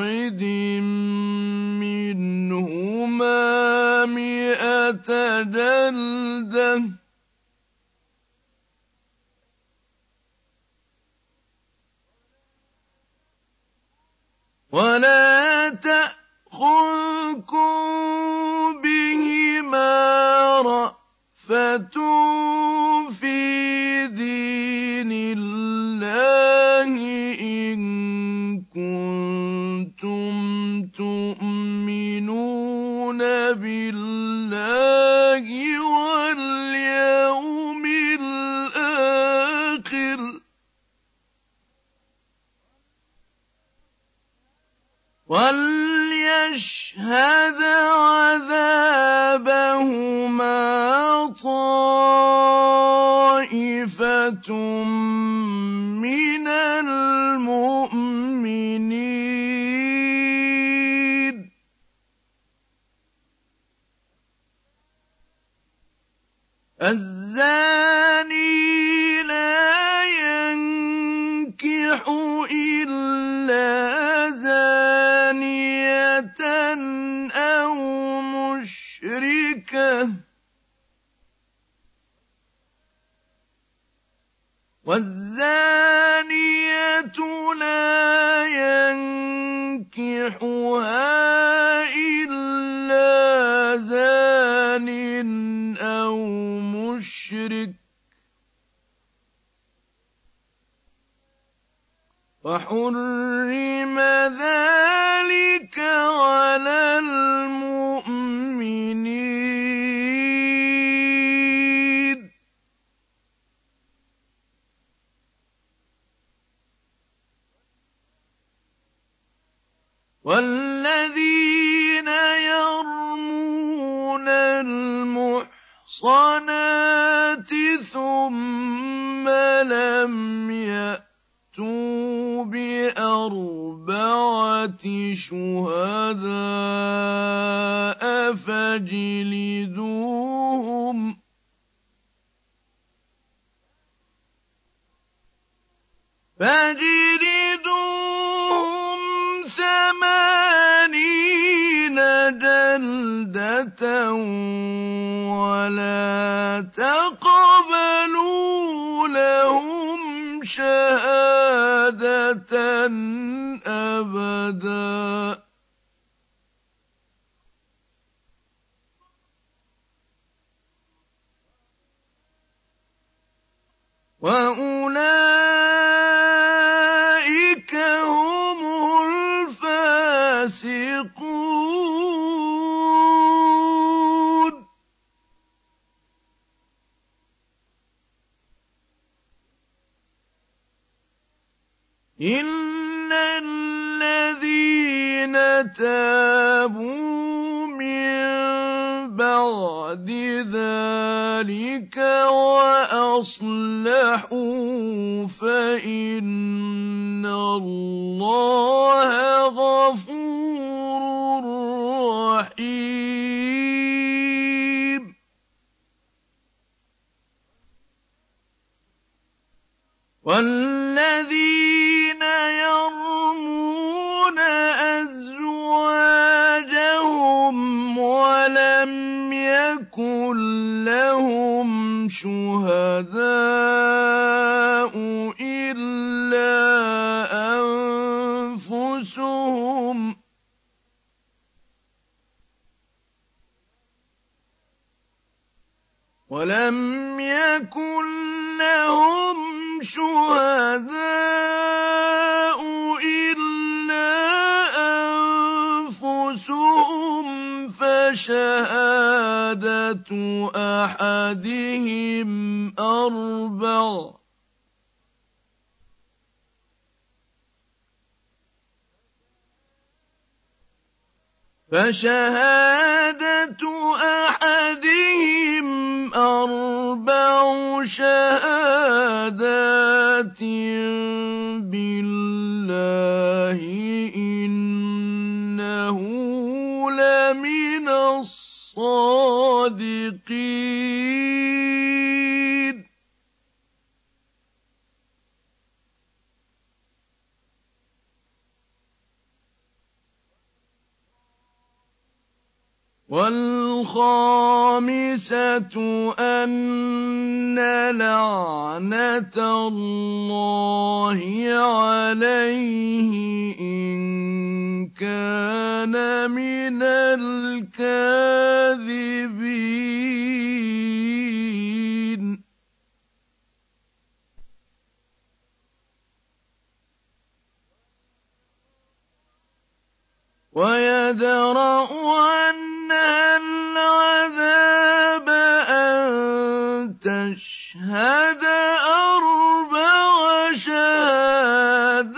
واحد منهما مئة جلدة. ولا بالله واليوم الآخر. وَلْيَشْهَدْ عَذَابَهُمَا طَائِفَةٌ مِّنَ الزَّانِي لَا يَنكِحُ إِلَّا زَانِيَةً أَوْ مُشْرِكَةً ۚ. وَالزَّانِيَةُ لَا يَنكِحُهَا إِلَّا زَانٍ أَوْ مُشْرِكٌ ۚ وَحُرِّمَ ذَٰلِكَ عَلَى الْمُؤْمِنِينَ. وَالَّذِينَ الْمُحْصَنَاتِ ثُمَّ لَمْ يَأْتُوا بِأَرْبَعَةِ شُهَدَاءَ فَاجْلِدُوهُمْ ثَمَانِينَ جَلْدَةً وَلَا تَقْبَلُوا لَهُمْ شَهَادَةً أَبَدًا وَأُولَٰئِكَ إِلَّا الَّذِينَ تَابُوا مِن بَعْدِ ذَٰلِكَ وَأَصْلَحُوا فَإِنَّ اللَّهَ غَفُورٌ رَّحِيمٌ والذين يرمون أزواجهم ولم يكن لهم شهداء إلا أنفسهم ولم يكن لهم شهداء إلا أنفسهم فشهادة أحدهم أربع فشهادة أحدهم أربع شهادات بالله إنه لمن الصادقين. وَالْخَامِسَةُ أَنَّ لَعْنَةَ اللَّهِ عَلَيْهِ إِن كَانَ مِنَ الْكَاذِبِينَ. وَيَدْرَأُ عَنْهَا الْعَذَابَ أَن تَشْهَدَ أَرْبَعَ شَهَادَاتٍ.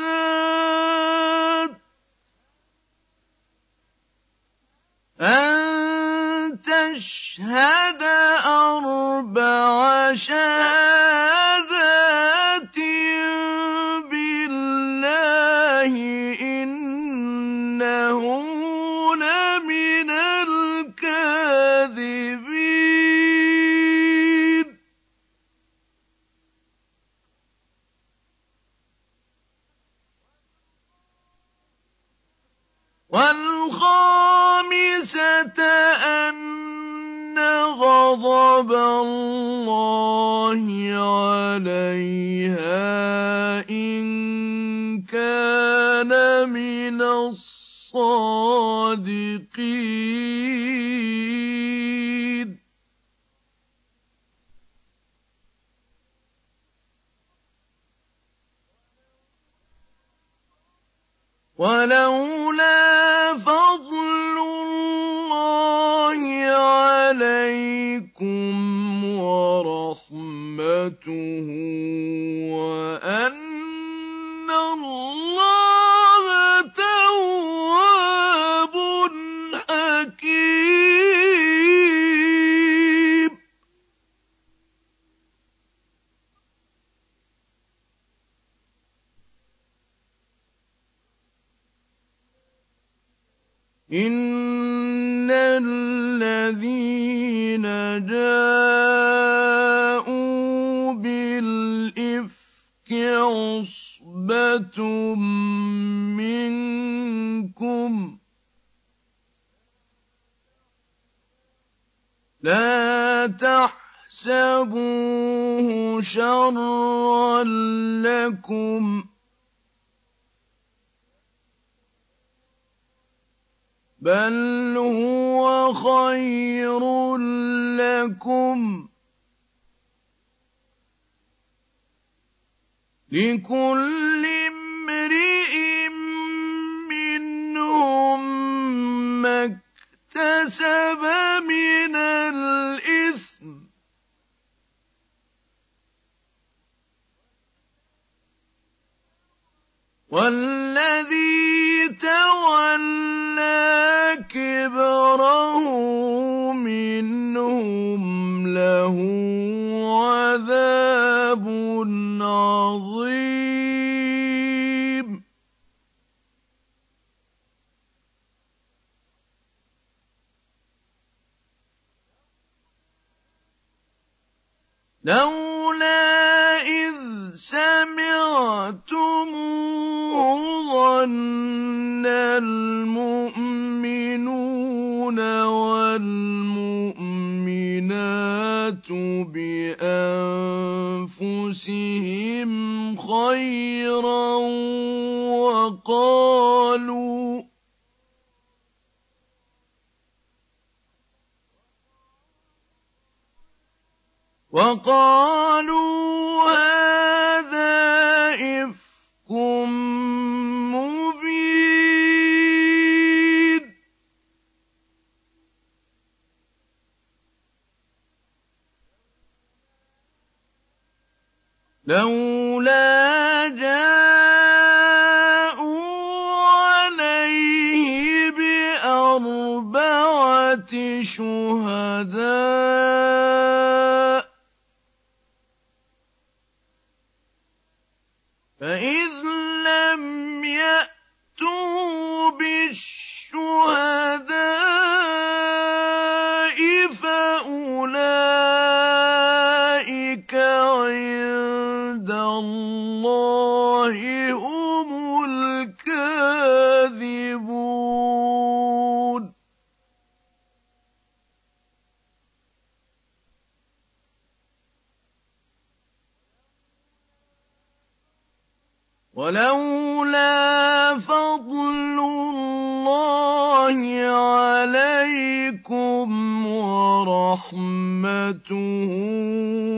أَن تَشْهَدَ أَرْبَعَ شَهَادَاتٍ. اللَّهِ عَلَيْهَا إِن كَانَ مِنَ الصَّادِقِينَ. وَلَوْلَا وَرَحْمَتُهُ تَحْسَبُوهُ شَرًّا لَّكُمْ ۖ. بَلْ هُوَ خَيْرٌ لَّكُمْ ۚ. لِكُلِّ امْرِئٍ مِّنْهُم مَّا اكْتَسَبَ مِنَ الْإِثْمِ ۚ وَالَّذِي تَوَلَّىٰ كِبْرَهُ مِنْهُمْ لَهُ عَذَابٌ عَظِيمٌ. لَّوْلَا إِذْ سَمِعْتُمُوهُ ظَنَّ الْمُؤْمِنُونَ وَالْمُؤْمِنَاتُ بِأَنفُسِهِمْ خَيْرًا وَقَالُوا وَقَالُوا هَٰذَا إِفْكٌ لَوْلَا جَاءُوا عَلَيْهِ بِأَرْبَعَةِ شُهَدَاءَ ۚ وَرَحْمَتُهُ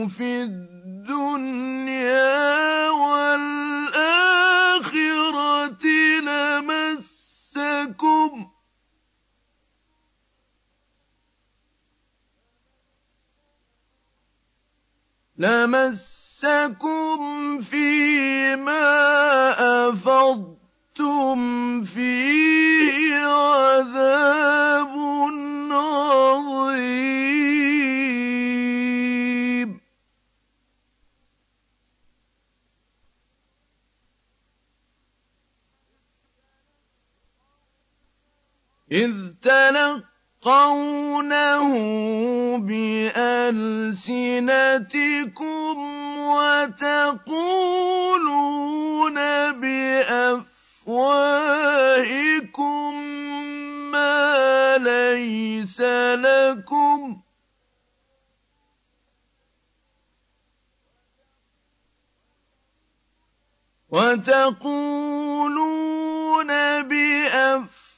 فِي الدُّنْيَا وَالْآخِرَةِ لَمَسَّكُمْ فِيمَا أَفَضْتُمْ فِيهِ عَذَابٌ تَلَقَّوْنَهُ بِأَلْسِنَتِكُمْ وَتَقُولُونَ بِأَفْوَاهِكُم مَّا لَيْسَ لَكُمْ ۖ وَتَقُولُونَ بِأَفْوَاهِكُم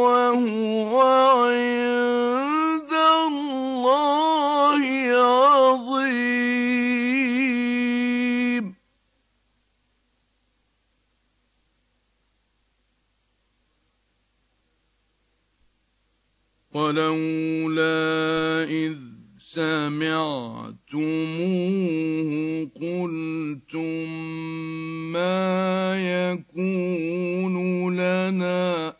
وَهُوَ عِندَ اللَّهِ عَظِيمٌ. وَلَوْلَا إِذْ سَمِعْتُمُوهُ قُلْتُم مَّا يَكُونُ لَنَا.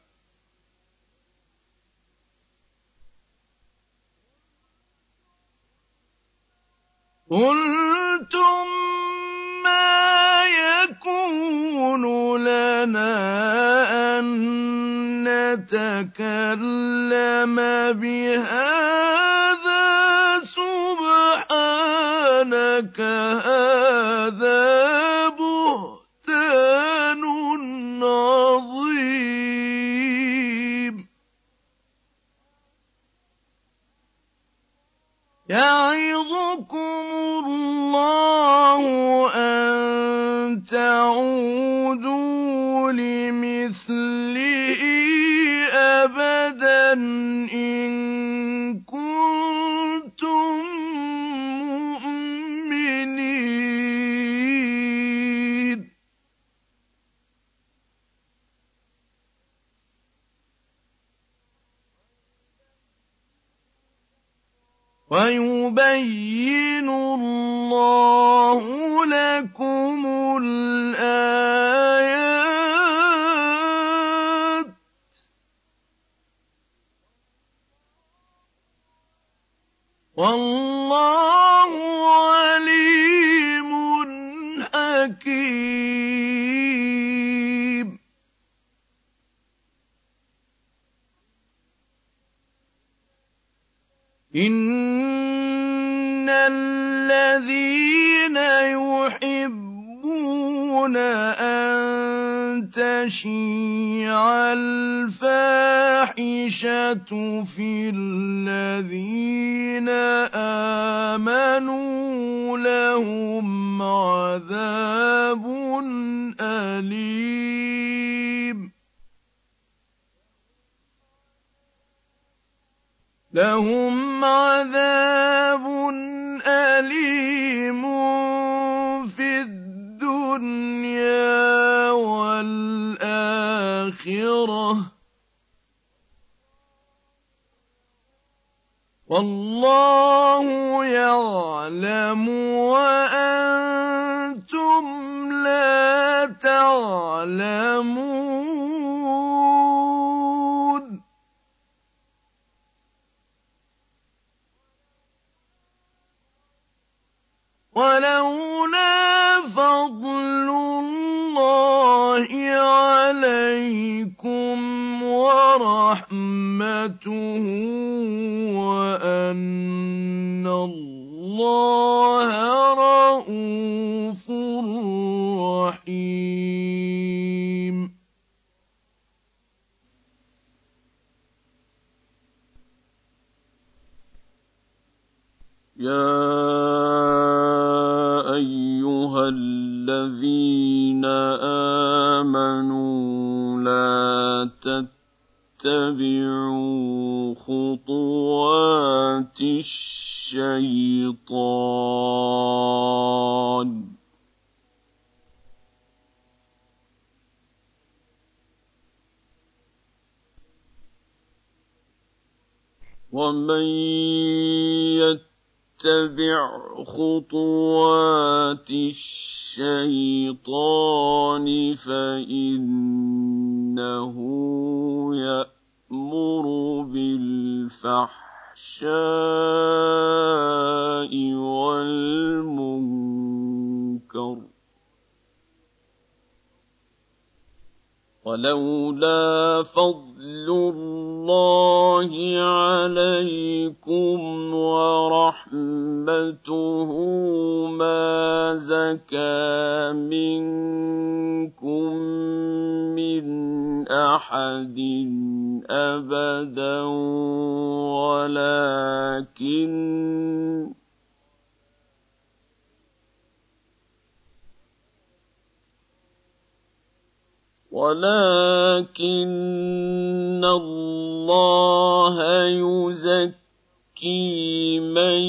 أَن نَّتَكَلَّمَ بِهَٰذَا ۖ سُبْحَانَكَ هَٰذَا بُهْتَانٌ عَظِيمٌ. يَعِظُكُمُ اللَّهُ أَن تَعُودُوا لِمِثْلِهِ أَبَدًا إِن ويبين تشيع الفاحشة في الذين آمنوا لهم عذاب أليم. لهم عذاب أليم. والآخرة والله يعلم وأنتم لا تعلمون. ولولا عليكم ورحمته وأن الله رءوف الشيطان. ومن يتبع خطوات الشيطان فإنه يأمر بالفحشاء والمنكر ولولا فضل الله عليكم ورحمته ما زكى منكم من أحد أبدا ولكن ولكن الله يزكي من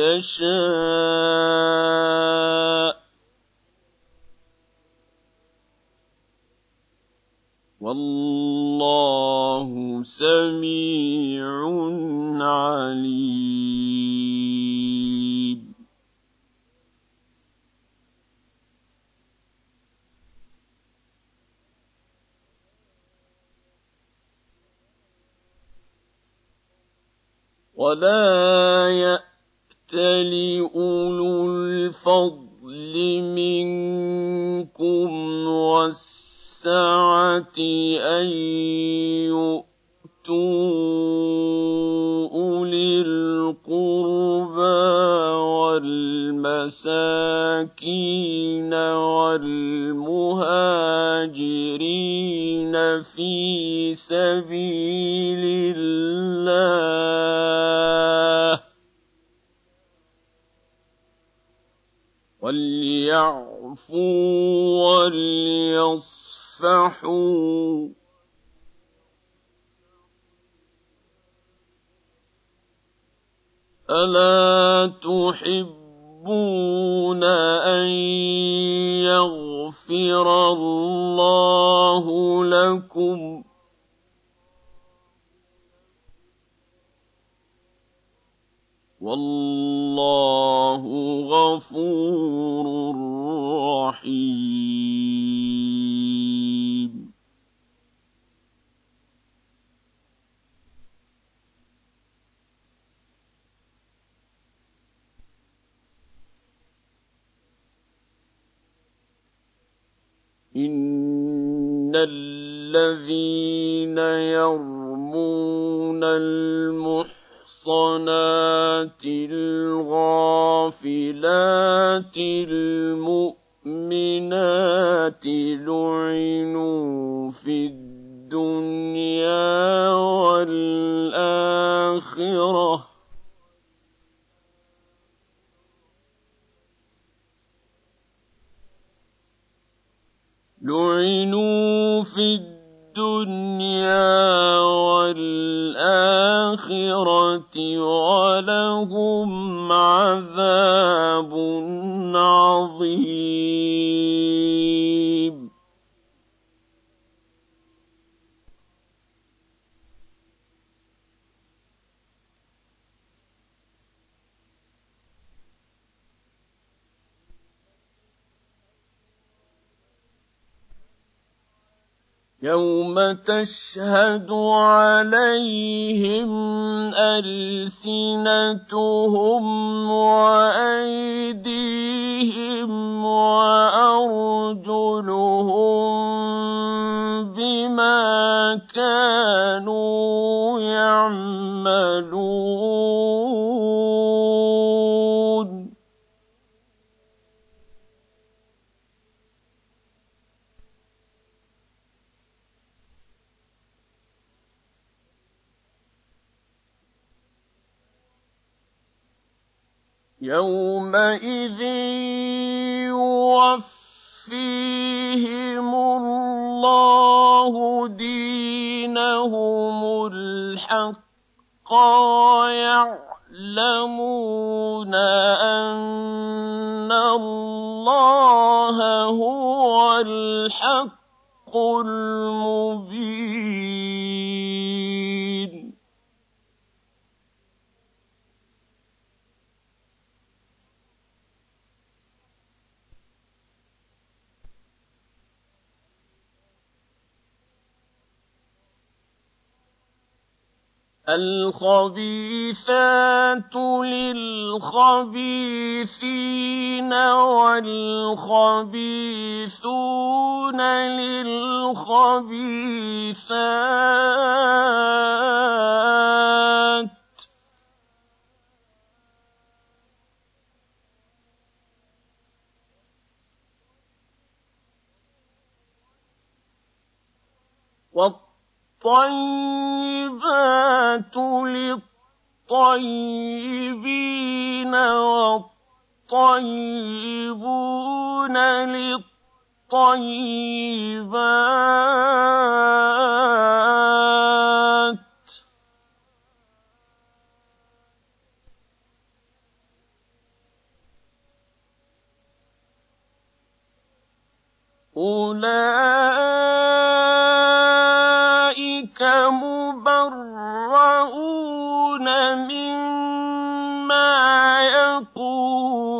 يشاء والله سميع عليم ولا يأتل أولو الفضل منكم والسعة أن يؤتوا أولي القربى والمساكين والمهاجرين في سبيل وليعفوا وليصفحوا ألا تحبون تشهد عليهم ألسنتهم وأيديهم وأرجلهم بما كانوا يومئذ يوفيهم الله دينهم الحق ويعلمون أن الله هو الحق المبين الخبيثات للخبيثين والخبيثون للخبيثات. الطيبات للطيبين والطيبون للطيبات. أولئك مبرؤون مما يقولون.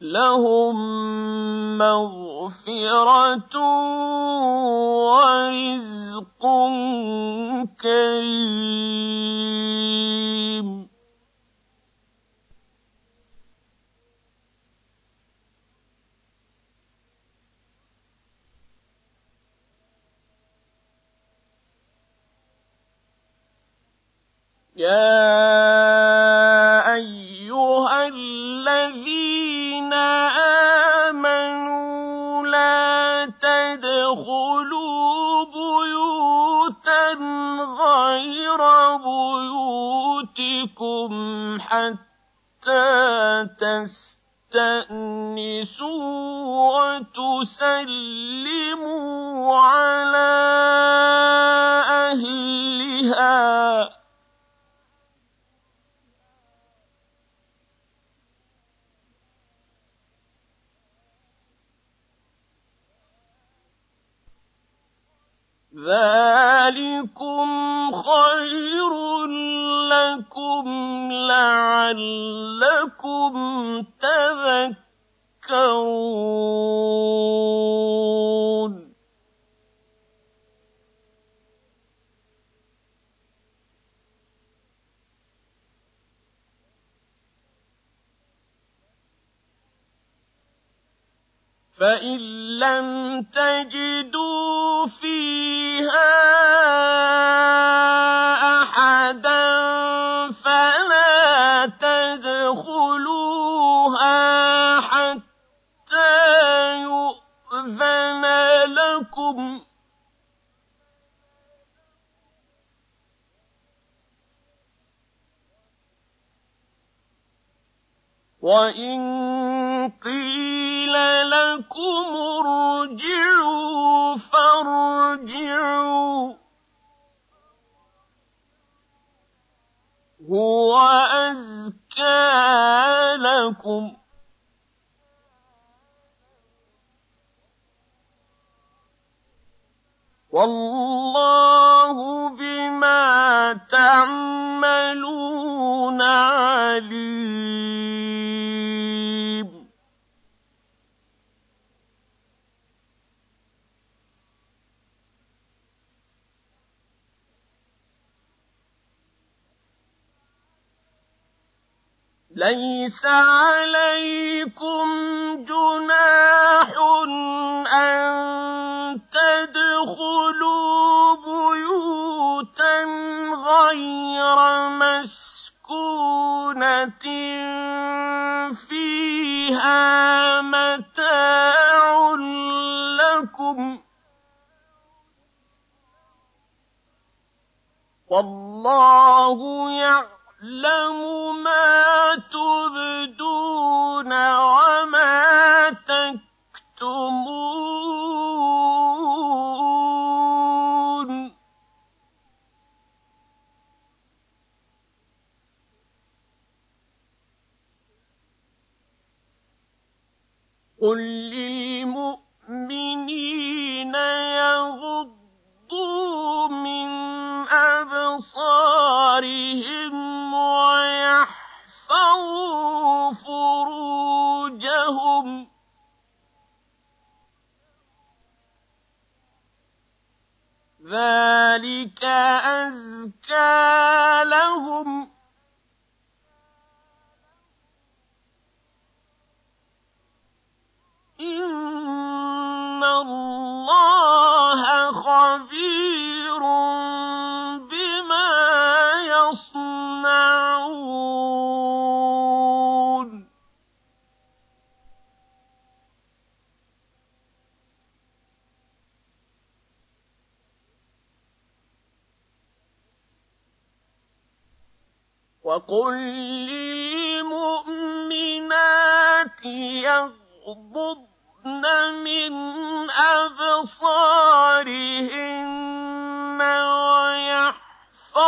لهم مغفرة ورزق كريم. يا أيها الذين آمنوا لا تدخلوا بيوتا غير بيوتكم حتى تستأنسوا وتسلموا على أهلها. ذَٰلِكُمْ خَيْرٌ لَّكُمْ لَعَلَّكُمْ تَذَكَّرُونَ. فَإِن لَّمْ تَجِدُوا فِيهَا أَحَدًا فَلَا تَدْخُلُوهَا حَتَّىٰ يُؤْذَنَ لَكُمْ ۖ وَإِن قِيلَ لَكُمُ ارْجِعُوا فَارْجِعُوا ۖ. هُوَ أَزْكَىٰ لَكُمْ ۚ. وَاللَّهُ بِمَا تَعْمَلُونَ عَلِيمٌ. لَيْسَ عَلَيْكُمْ جُنَاحٌ أَن تَدْخُلُوا بُيُوتًا غَيْرَ مَسْكُونَةٍ فِيهَا مَتَاعٌ لَّكُمْ ۚ وَاللَّهُ يَعْلَمُ مَا ذَٰلِكَ أَزْكَىٰ لَهُمْ ۗ وَقُل لِّلْمُؤْمِنَاتِ يَغْضُضْنَ مِنْ أَبْصَارِهِنَّ وَيَحْفَظْنَ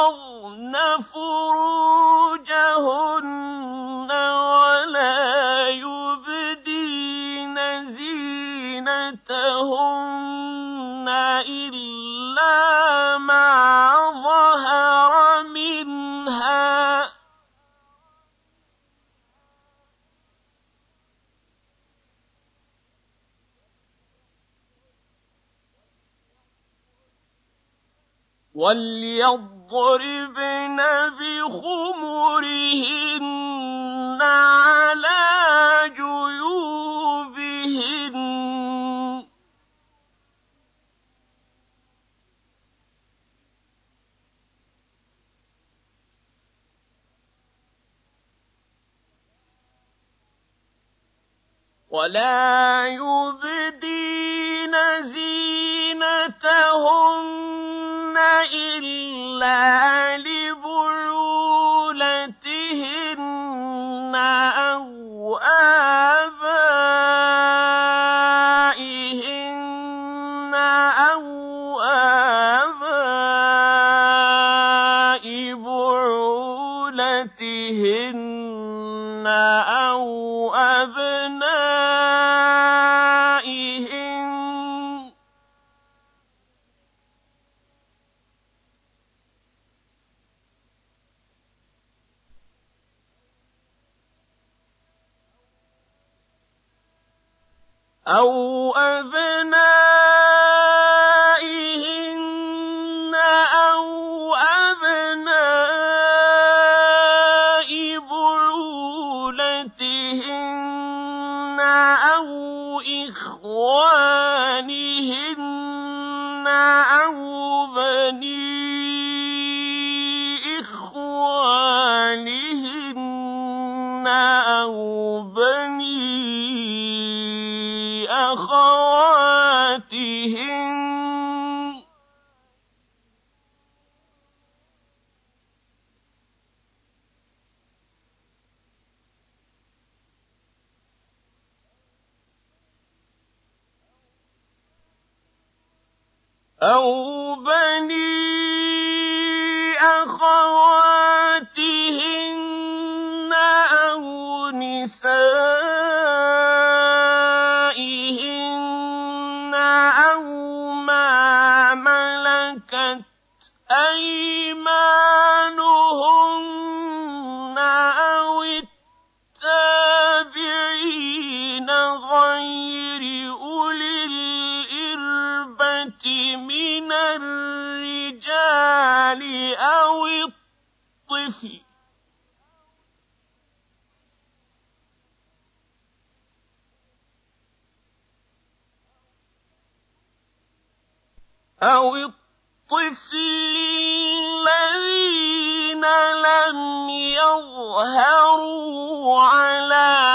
فُرُوجَهُنَّ وَلْيَضْرِبْنَ بِخُمُرِهِنَّ عَلَىٰ جُيُوبِهِنَّ ۖ وَلَا يُبْدِينَ زِينَتَهُنَّ إِلَّا لِبُعُولَتِهِنَّ أَوْ آبَائِهِنَّ أيمانهن أو التابعين غير أولي الإربة من الرجال أو الطفل. أو الطفل. الذين لم يظهروا على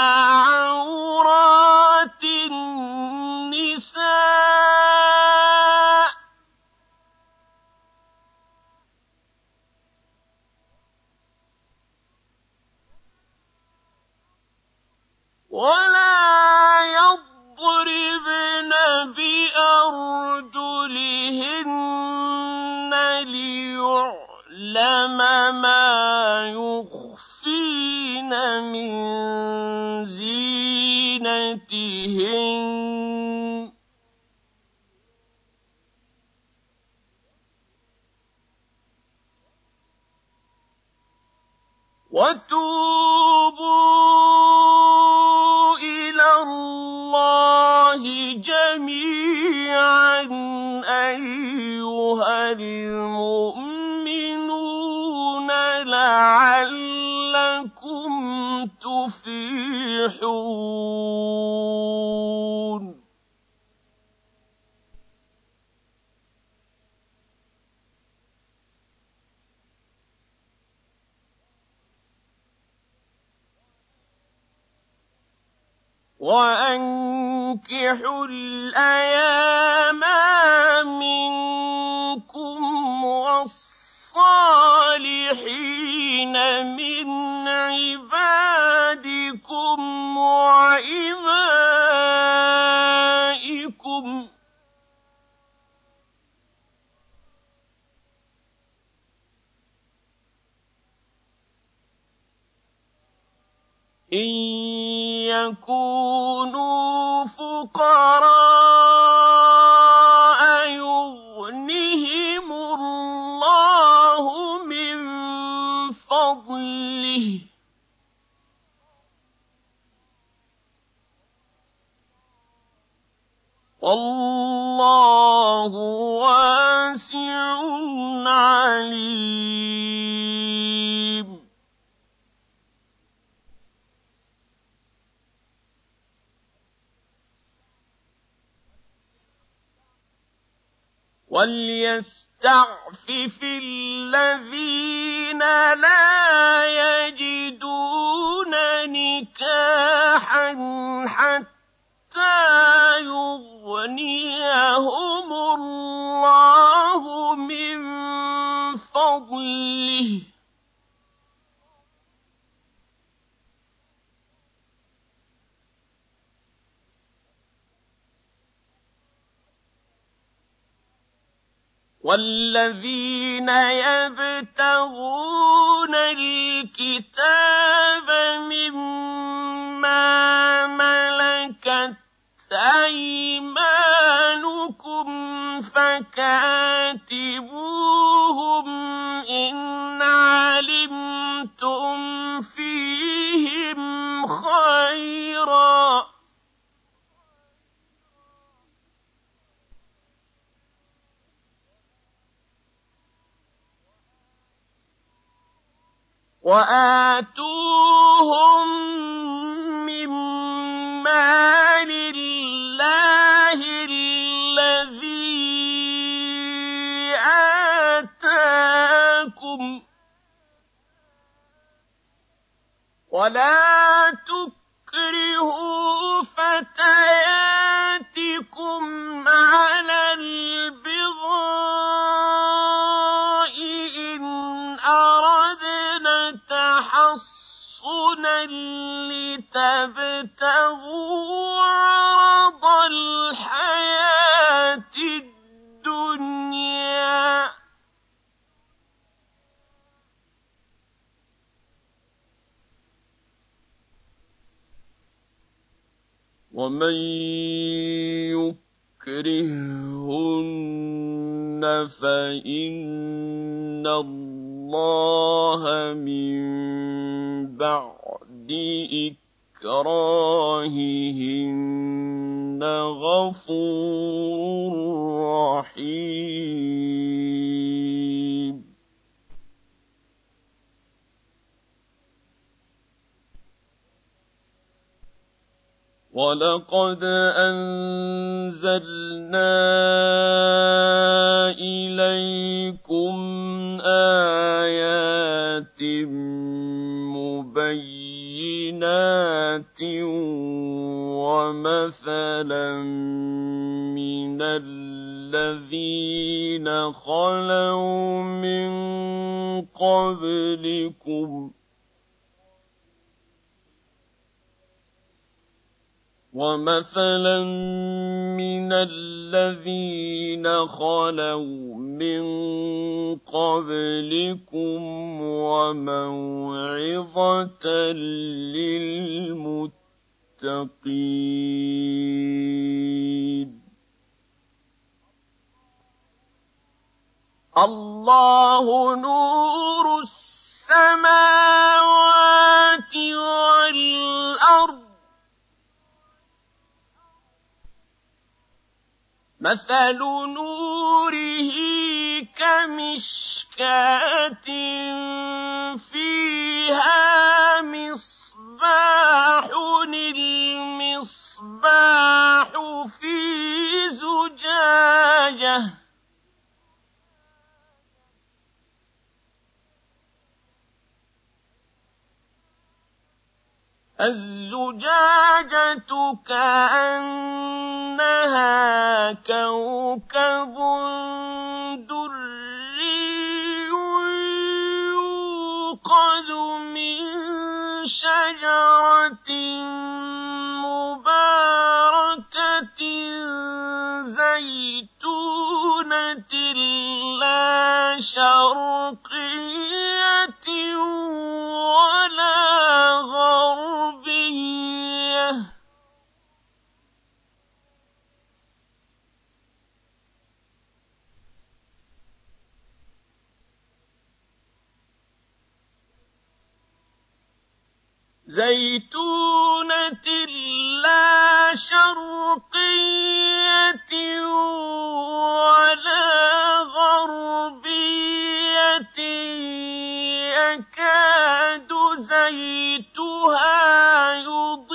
يخفين من تفلحون وأنكحوا الأيام منكم والصالحين من عبادكم وإمائكم إن يكونوا فقراء واسع عليم. وليستعفف الذين لا يجدون نكاحا حتى يغنيهم الله من فضله والذين يبتغون الكتاب مما ملكت أيمانكم فكاتبوهم إن علمتم فيهم خيرا وآتوهم من مال ولا تكرهوا فتياتكم على البغاء إن أردنا تحصنا لتبتغوا عرض الحياة الدنيا. ومن يكرهن فإن الله من بعد إكراههن. غفور رحيم ولقد أنزلنا إليكم آيات مبينات ومثلا من الذين خلوا من قبلكم ومثلا من الذين خلوا من قبلكم وموعظة للمتقين الله نور السماوات والأرض مثل نوره كمشكاة فيها مصباح المصباح في زجاجه الزجاجة كأنها كوكب دري يوقد من شجرة مباركة زيتونة لا شرقية ولا زيتونة لا شرقية ولا غربية يكاد زيتها يضيء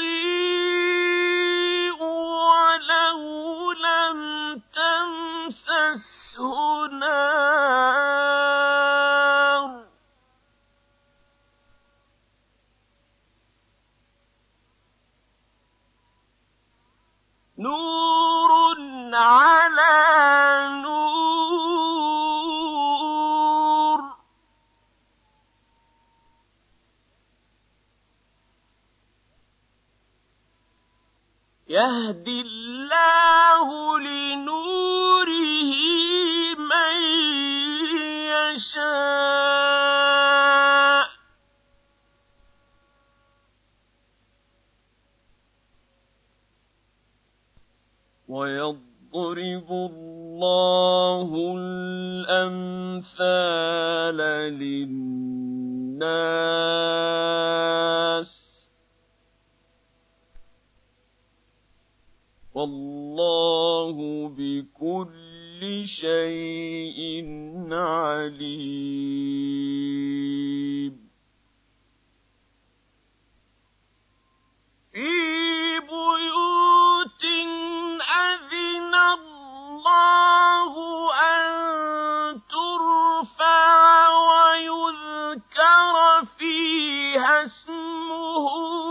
يهدي الله لنوره من يشاء. ويضرب الله الأمثال للناس. والله بكل شيء عليم. في بيوت أذن الله أن ترفع ويذكر فيها اسمه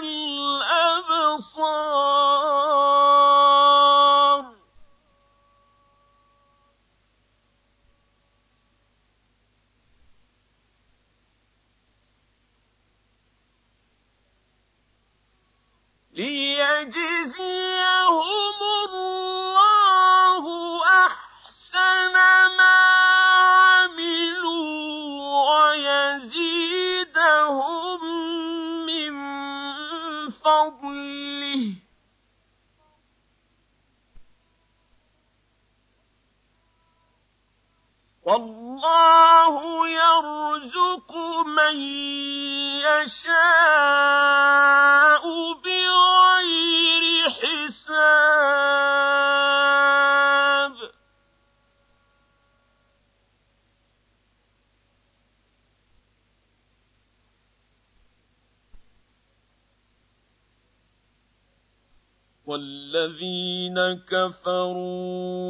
والأبصار يشاء بغير حساب. والذين كفروا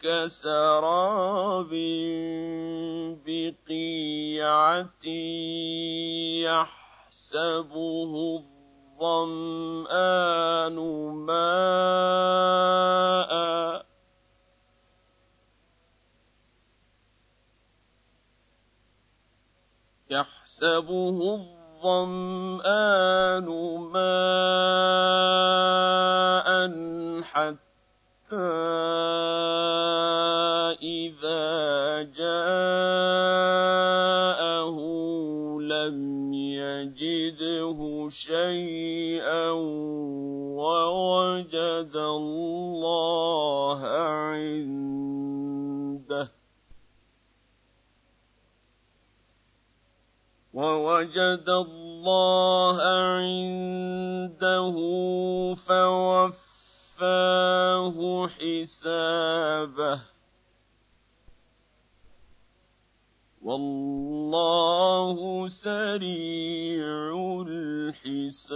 كسراب بقيعة يحسبه الظمآن ماءً يحسبه الظمآن ماء حتى إذا جاءه لم يجده شيئا ووجد الله عنده ووجد الله عنده فوفاه حسابه والله سريع الحساب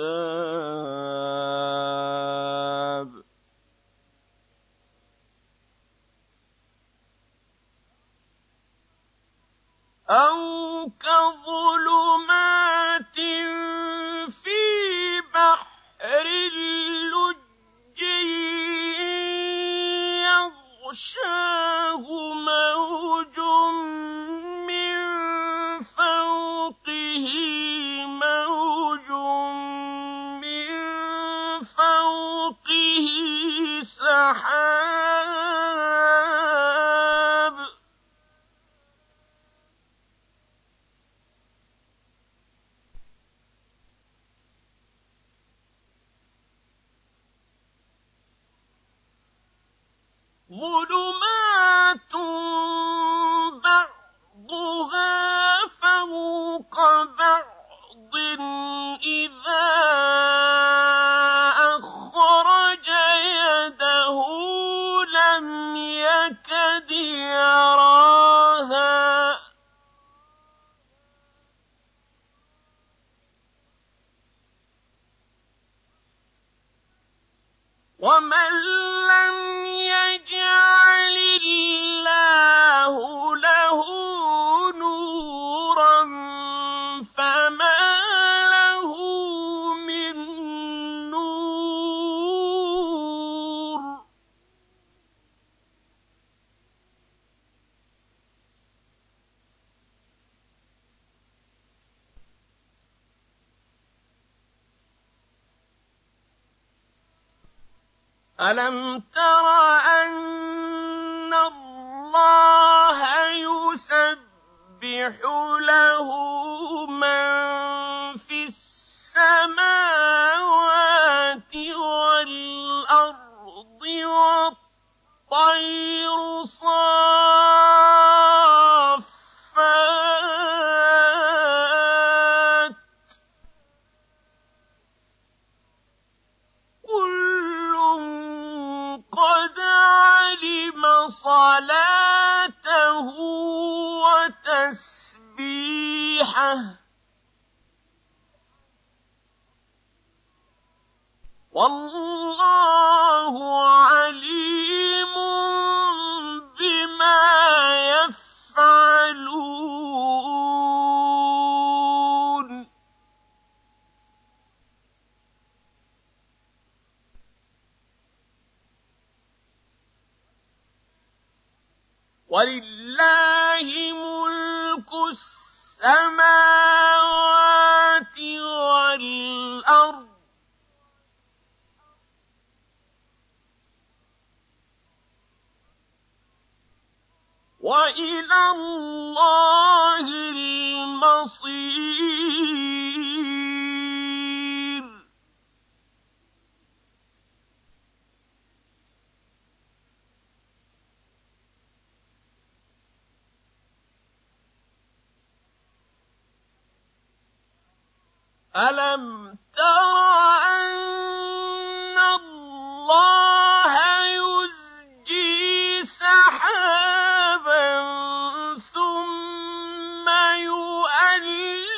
أو كظلمات في بحر اللج يغشاه موج من فوقه موج من فوقه سحاب ومن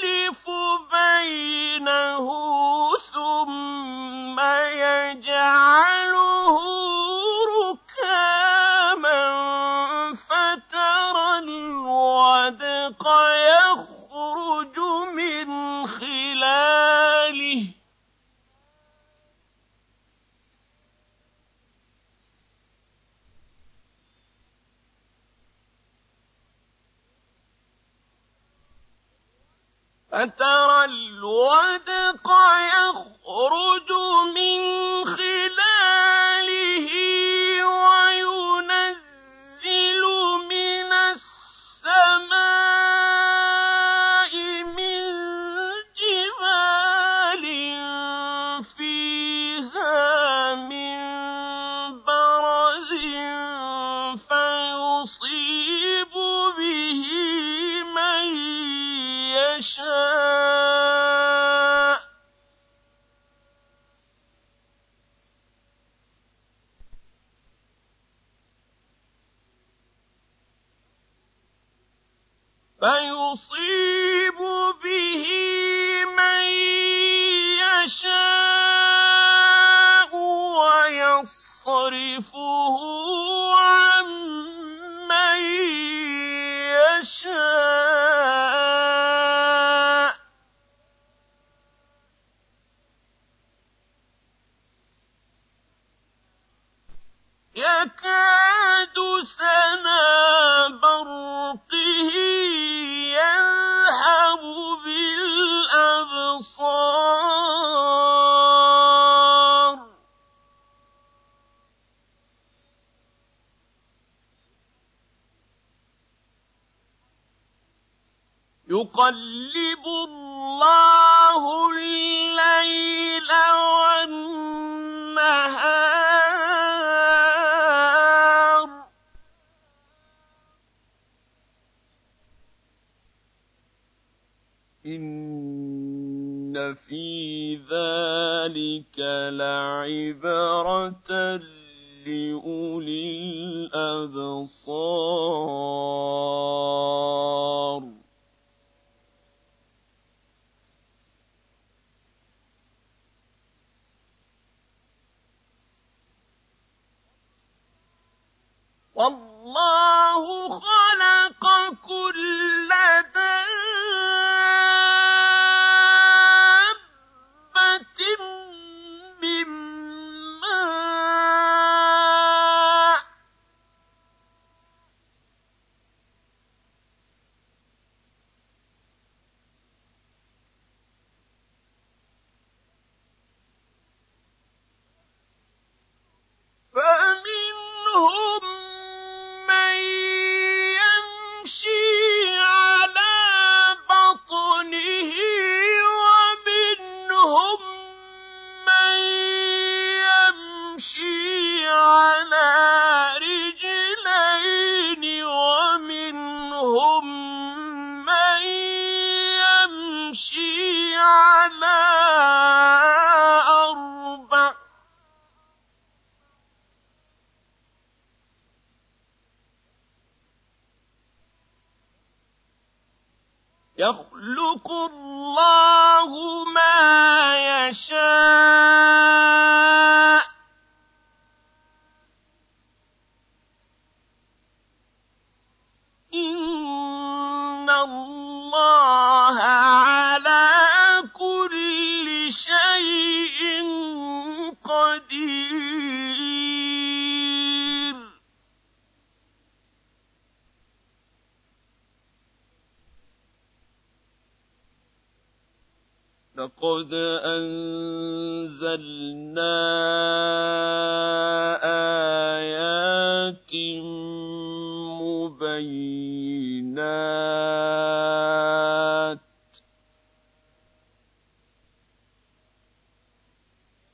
يَخْلِفُ بَيْنَهُمْ يخرج من خلال يقلب الله الليل والنهار. إن في ذلك لعبرة لأولي الأبصار. والله خلق كل يخلق الله لقد أنزلنا آيات مبينات.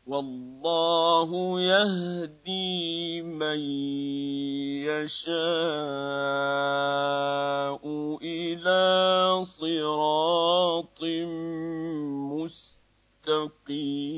والله يهدي من يشاء إلى صراط مستقيم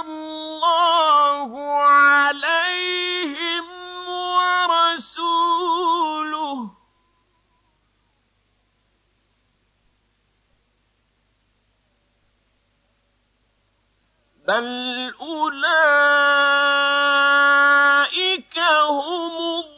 الله عليهم ورسوله. بل أولئك هم الظالمون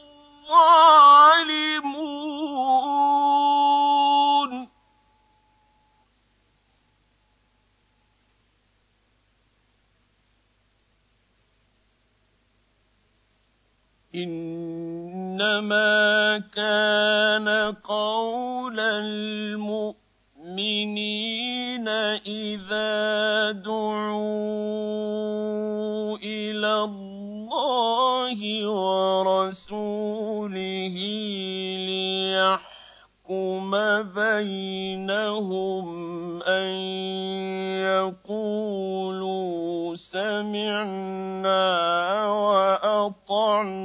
إنما كان قول المؤمنين إذا دعوا إلى الله ورسوله ليحكم بينهم أن يقولوا سمعنا وأطعنا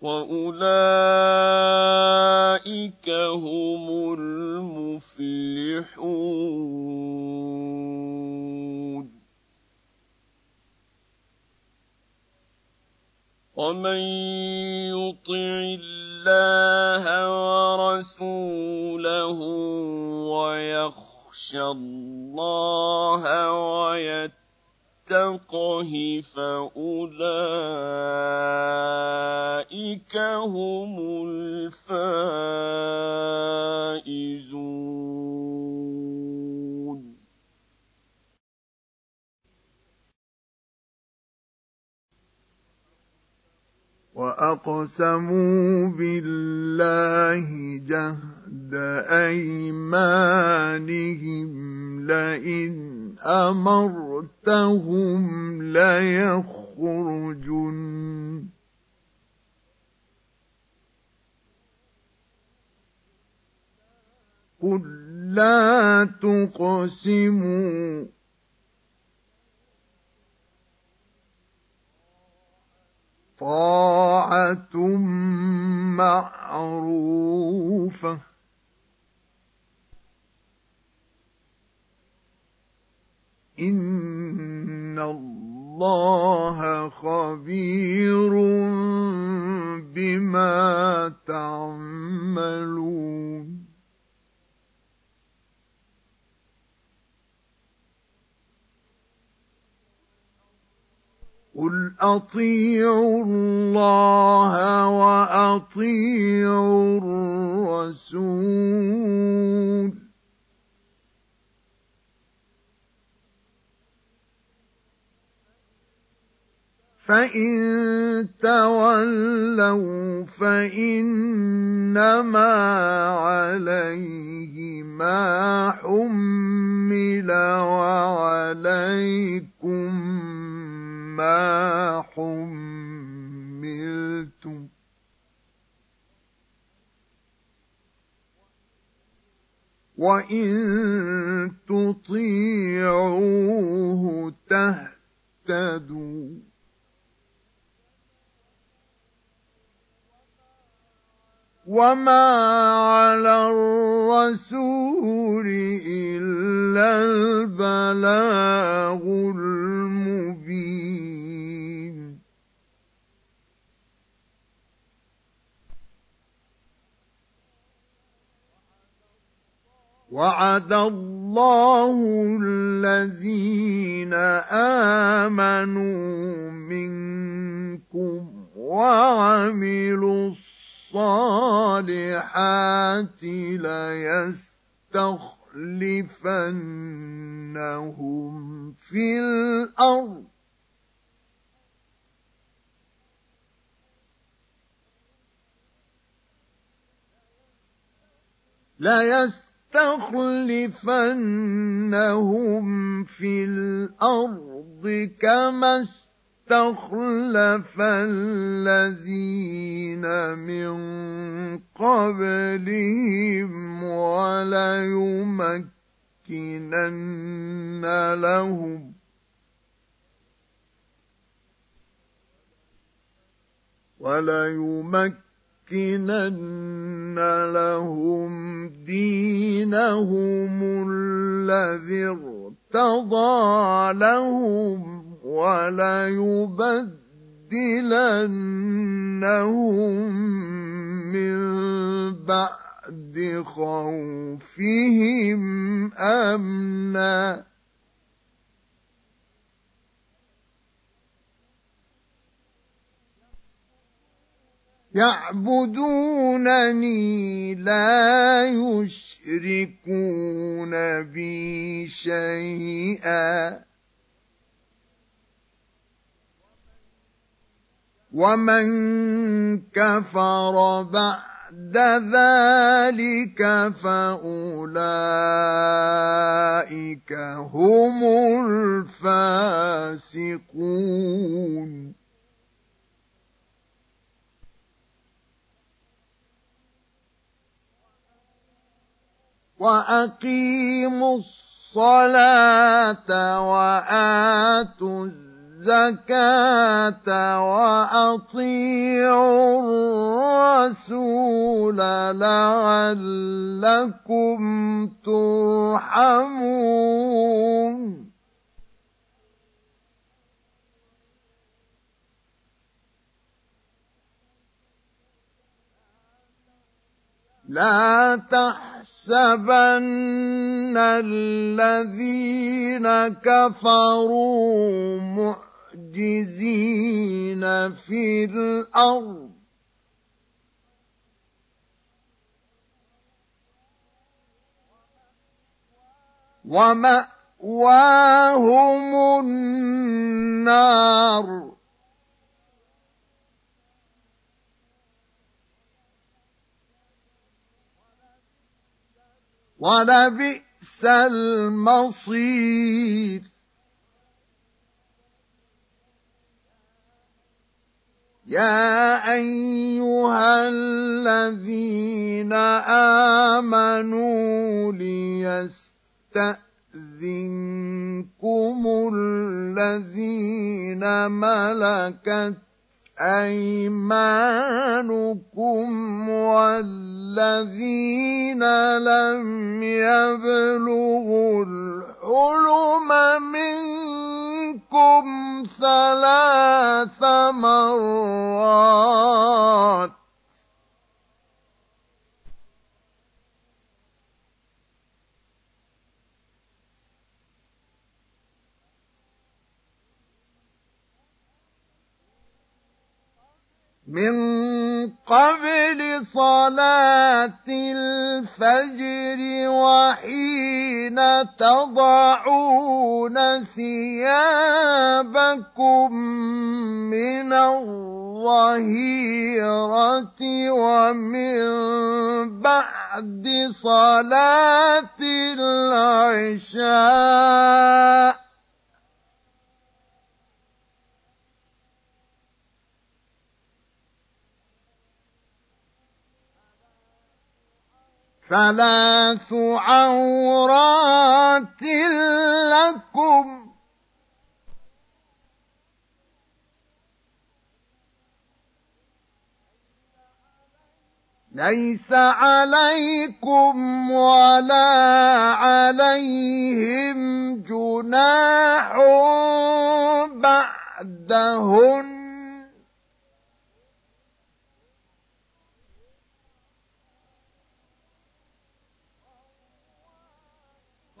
وأولئك هم المفلحون ومن يطع الله ورسوله ويخشى الله ويتقه فأولئك هم الفائزون. وأقسموا بالله جهد أيمانهم لئن أمرتهم ليخرجن قل لا تقسموا طاعة معروفة إن الله خبير بما تعملون قل اطيعوا الله واطيعوا الرسول فان تولوا فانما عليه ما حمل وعليكم ما حملتم وإن تطيعوه تهتدوا وما على الرسول إلا البلاغ المبين وعد الله الذين آمنوا منكم وعملوا الصالحات ليستخلفنهم في الأرض. ليستخلفنهم في الأرض كما استخلف الذين من قبلهم وليمكنن لهم وليمكنن لهم دينهم الذي ارتضى لهم وليبدلنهم من بعد خوفهم أمنا. يعبدونني لا يشركون بي شيئا. ومن كفر بعد ذلك فاولئك هم الفاسقون واقيموا الصلاه واتوا الزكاة وأطيعوا الرسول لعلكم ترحمون لا تحسبن الذين كفروا معجزين في الأرض وماواهم النار ولبئس المصير يا ايها الذين امنوا ليستاذنكم الذين ملكت أيمانكم والذين لم يبلغوا الحلم منكم ثلاث مرات من قبل صلاة الفجر وحين تضعون ثيابكم من الظهيرة ومن بعد صلاة العشاء ثلاث عورات لكم. ليس عليكم ولا عليهم جناح بعدهن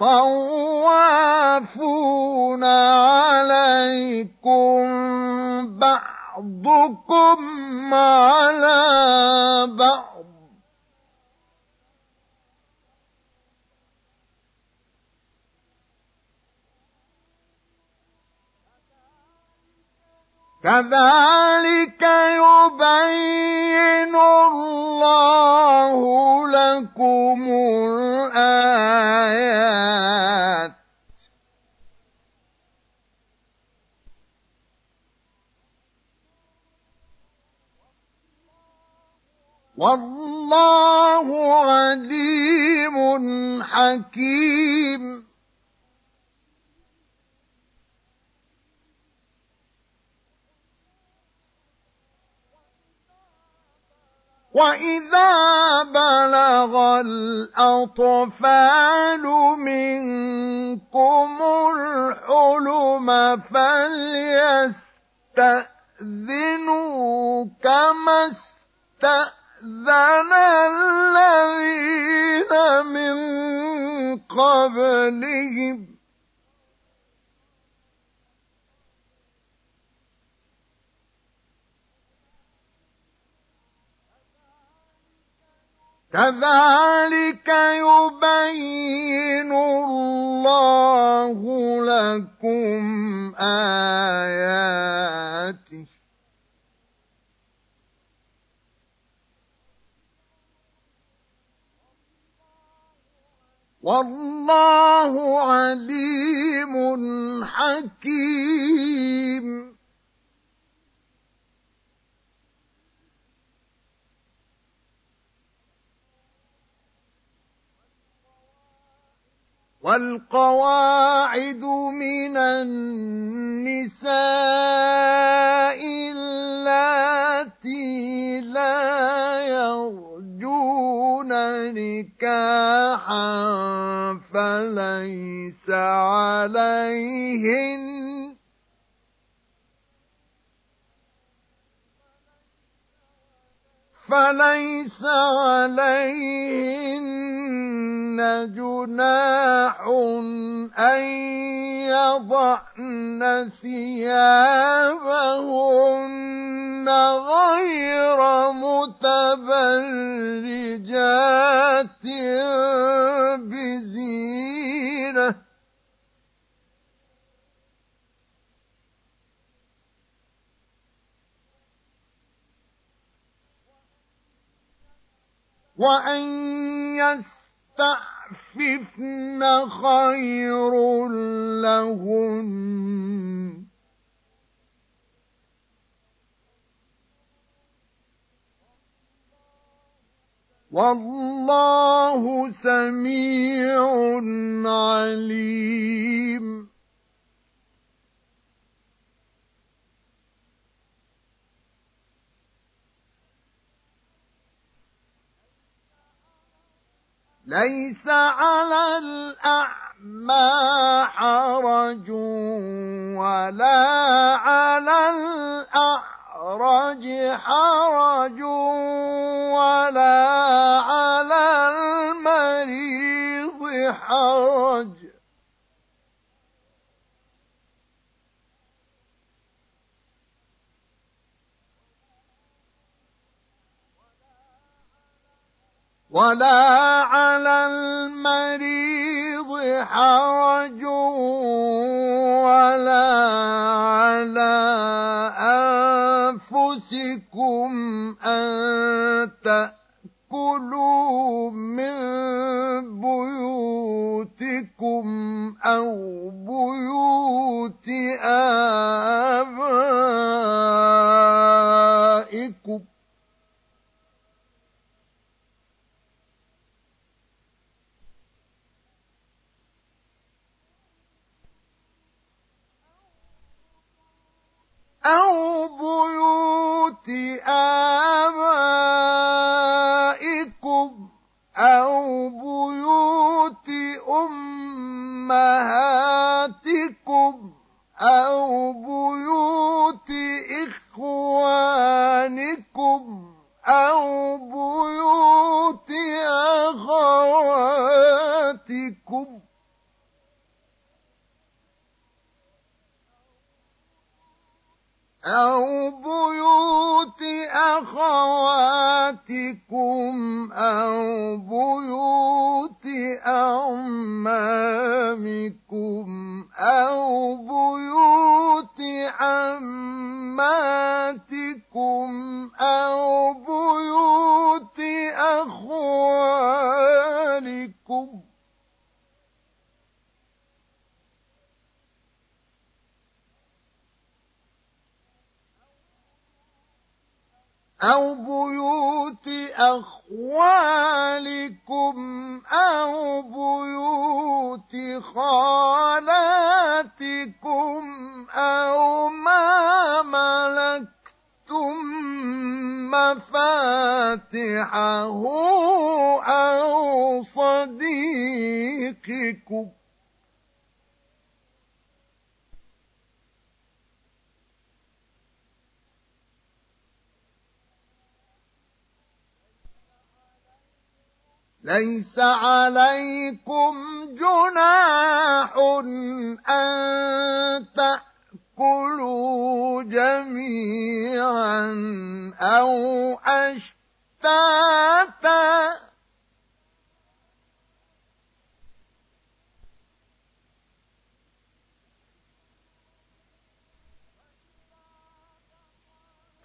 طوافون عليكم بعضكم على بعض. كذلك يبين الله لكم الآيات. والله عليم حكيم. وإذا بلغ الأطفال منكم الحلم فليستأذنوا كما استأذن الذين من قبلهم كذلك يبين الله لكم آياته. والله عليم حكيم. والقواعد من النساء اللاتي لا يرجون نكاحا فليس عليهن فليس عليهن جناح أن يضعن ثيابهن غير متبرجات بزينة. وأن يستعففن خير لهن. والله سميع عليم. ليس على الأعمى حرج ولا على الأعرج حرج ولا على المريض حرج. ولا على المريض حرج ولا على أنفسكم أن تأكلوا من بيوتكم أو بيوت آبائكم. أو بيوت آبائكم أو بيوت أمهاتكم أو بيوت إخوانكم أو بيوت أخواتكم أو بيوت أخواتكم أو بيوت أعمامكم أو بيوت عماتكم أو بيوت أو بيوت أخوالكم أو بيوت خالاتكم أو ما ملكتم مفاتحه أو صديقكم ليس عليكم جناح أن تأكلوا جميعا أو أشتاتا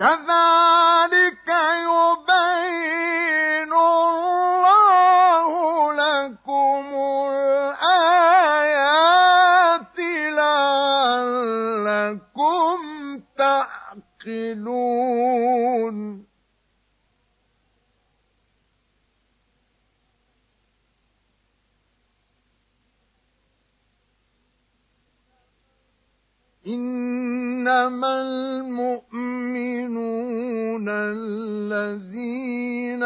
كذلك يبين الله لكم الآيات لعلكم تعقلون. إنما المؤمنون الذين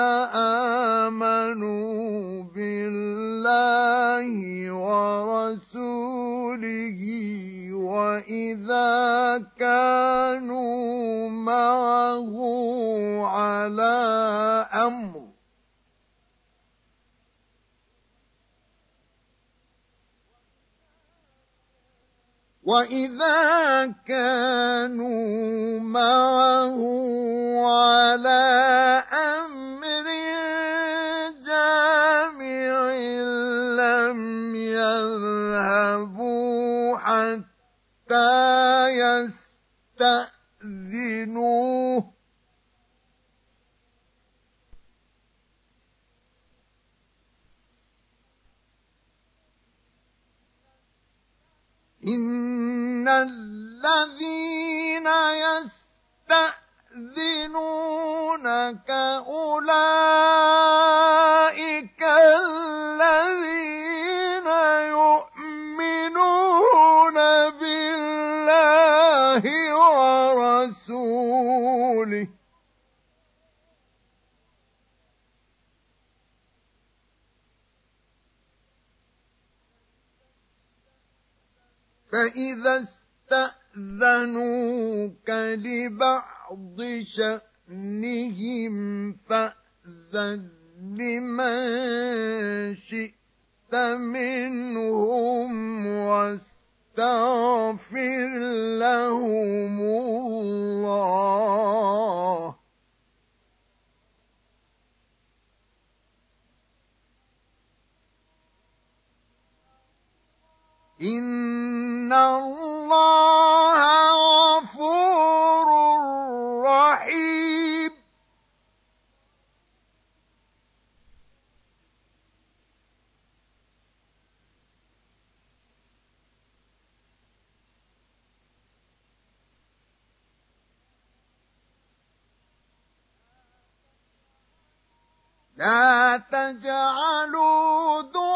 آمنوا بالله ورسوله وإذا كانوا معه على أمر وإذا كانوا معه على أمر جامع لم يذهبوا حتى إن الذين يستأذنونك أولئك الذين فإذا استأذنوك لبعض شأنهم فأذن لمن شئت منهم واستغفر لهم الله. إن الله غفور رحيم لا تجعلوا دعاء